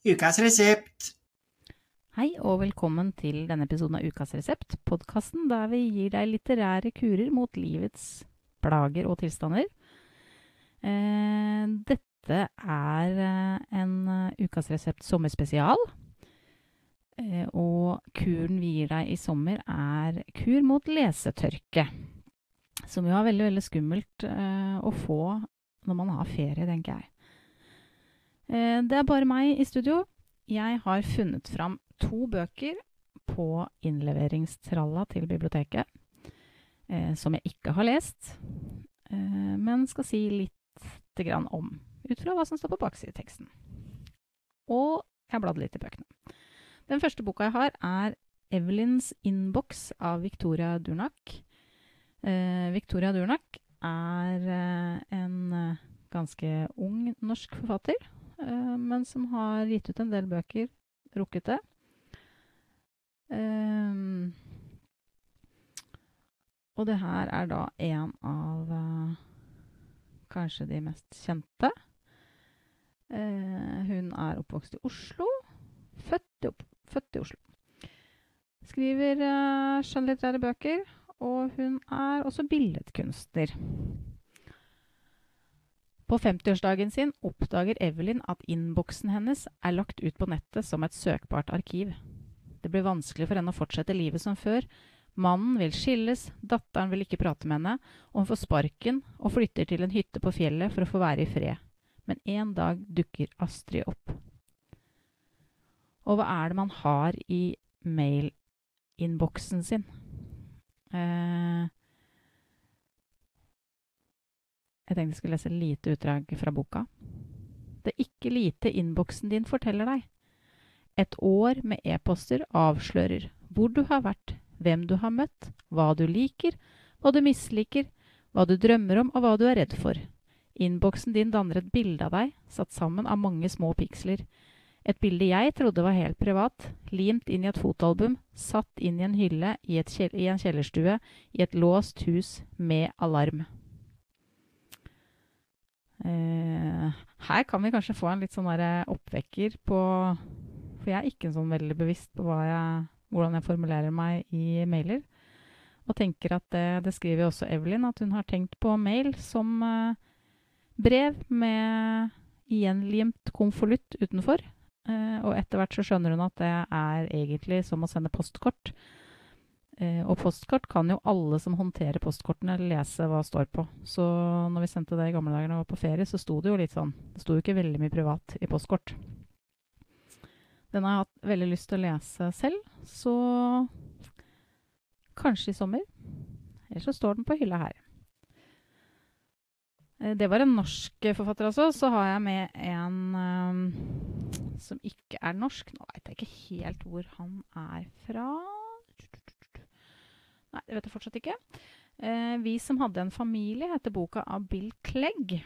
Ukas resept. Hei og velkommen til denne episoden av Ukas resept, podkasten der vi gir deg litterære kurer mot livets plager og tilstander. Eh, dette er eh, en uh, Ukas resept sommerspesial. Eh, og kuren vi gir deg i sommer, er kur mot lesetørke. Som jo er veldig, veldig skummelt eh, å få når man har ferie, tenker jeg. Eh, det er bare meg i studio. Jeg har funnet fram to bøker på innleveringstralla til biblioteket eh, som jeg ikke har lest, eh, men skal si litt om, ut fra hva som står på baksideteksten. Og jeg bladde litt i bøkene. Den første boka jeg har, er Evelyns Inbox av Victoria Durnak. Victoria Durnak er en ganske ung norsk forfatter, eh, men som har gitt ut en del bøker, rukket det. Um, og det her er da en av uh, kanskje de mest kjente. Uh, hun er oppvokst i Oslo. Født i, opp, født i Oslo. Skriver uh, skjønnlitterære bøker, og hun er også billedkunstner. På 50-årsdagen sin oppdager Evelyn at innboksen hennes er lagt ut på nettet som et søkbart arkiv. Det blir vanskelig for henne å fortsette livet som før. Mannen vil skilles, datteren vil ikke prate med henne, og hun får sparken og flytter til en hytte på fjellet for å få være i fred. Men en dag dukker Astrid opp. Og hva er det man har i mailinnboksen sin? Eh, jeg tenkte jeg skulle lese lite utdrag fra boka. Det er ikke lite innboksen din forteller deg. Et år med e-poster avslører hvor du har vært, hvem du har møtt, hva du liker, hva du misliker, hva du drømmer om og hva du er redd for. Innboksen din danner et bilde av deg, satt sammen av mange små piksler. Et bilde jeg trodde var helt privat, limt inn i et fotoalbum, satt inn i en hylle i, i en kjellerstue i et låst hus med alarm. Eh, her kan vi kanskje få en litt sånn oppvekker på For jeg er ikke sånn veldig bevisst på jeg, hvordan jeg formulerer meg i mailer. Og tenker at det, det skriver også Evelyn, at hun har tenkt på mail som eh, brev med gjenlimt konvolutt utenfor. Eh, og etter hvert så skjønner hun at det er egentlig som å sende postkort. Eh, og postkort kan jo alle som håndterer postkortene, lese hva står på. Så når vi sendte det i gamle dager vi var på ferie, så sto det jo litt sånn Det sto jo ikke veldig mye privat i postkort. Den har jeg hatt veldig lyst til å lese selv, så kanskje i sommer. Eller så står den på hylla her. Eh, det var en norsk forfatter, altså. Så har jeg med en um, som ikke er norsk. Nå veit jeg ikke helt hvor han er fra. Vet jeg fortsatt ikke. Eh, 'Vi som hadde en familie' heter boka av Bill Clegg.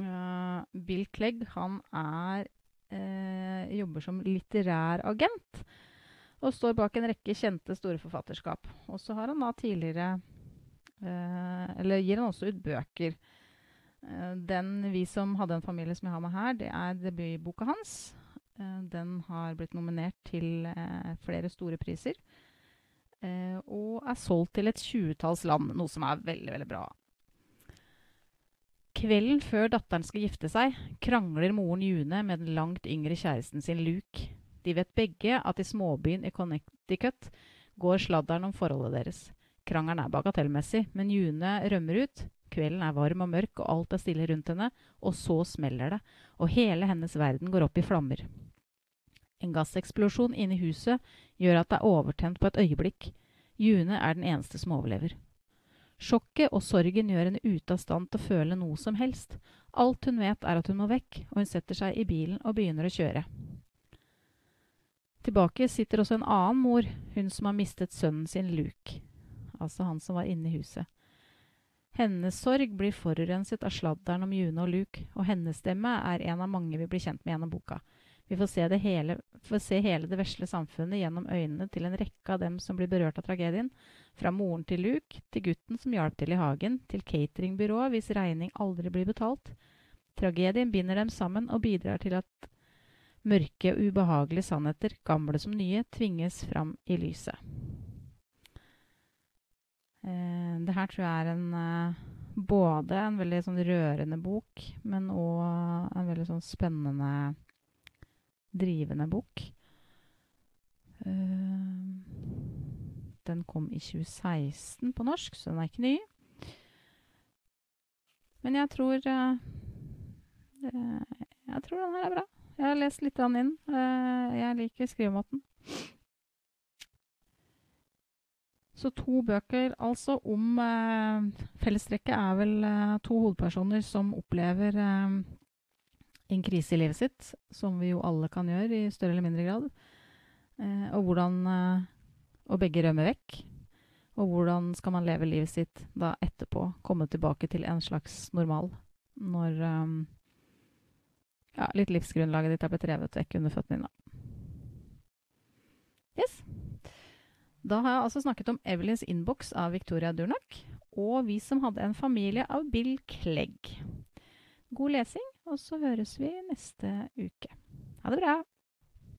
Uh, Bill Clegg han er, eh, jobber som litterær agent og står bak en rekke kjente store forfatterskap. Og så har han da tidligere eh, Eller gir han også ut bøker. Eh, den 'Vi som hadde en familie' som jeg har med her, det er debutboka hans. Eh, den har blitt nominert til flere store priser. Eh, og er solgt til et tjuetalls land, noe som er veldig, veldig bra. Kvelden før datteren skal gifte seg, krangler moren June med den langt yngre kjæresten sin Luke. De vet begge at i småbyen i Connecticut går sladderen om forholdet deres. Krangelen er bagatellmessig, men June rømmer ut. Kvelden er varm og mørk, og alt er stille rundt henne. Og så smeller det, og hele hennes verden går opp i flammer. En gasseksplosjon inne i huset gjør at det er overtent på et øyeblikk. June er den eneste som overlever. Sjokket og sorgen gjør henne ute av stand til å føle noe som helst. Alt hun vet, er at hun må vekk, og hun setter seg i bilen og begynner å kjøre. Tilbake sitter også en annen mor, hun som har mistet sønnen sin Luke. Altså han som var inne i huset. Hennes sorg blir forurenset av sladderen om June og Luke, og hennes stemme er en av mange vi blir kjent med gjennom boka. Vi får se, hele, får se hele det vesle samfunnet gjennom øynene til en rekke av dem som blir berørt av tragedien. Fra moren til Luke, til gutten som hjalp til i hagen, til cateringbyrået hvis regning aldri blir betalt. Tragedien binder dem sammen og bidrar til at Mørke og ubehagelige sannheter, gamle som nye, tvinges fram i lyset. Eh, det her tror jeg er en eh, både en veldig sånn rørende bok, men òg en veldig sånn spennende, drivende bok. Uh, den kom i 2016 på norsk, så den er ikke ny. Men jeg tror uh, Jeg tror den her er bra. Jeg har lest litt inn. Uh, jeg liker skrivemåten. Så to bøker altså om eh, Fellestrekket er vel eh, to hovedpersoner som opplever eh, en krise i livet sitt, som vi jo alle kan gjøre i større eller mindre grad. Eh, og hvordan eh, Og begge rømmer vekk. Og hvordan skal man leve livet sitt da etterpå? Komme tilbake til en slags normal. Når eh, ja, litt livsgrunnlaget ditt er blitt revet vekk under føttene dine. Yes. Da har jeg altså snakket om Evelyns innboks av Victoria Durnak, og Vi som hadde en familie av Bill Clegg. God lesing, og så høres vi neste uke. Ha det bra!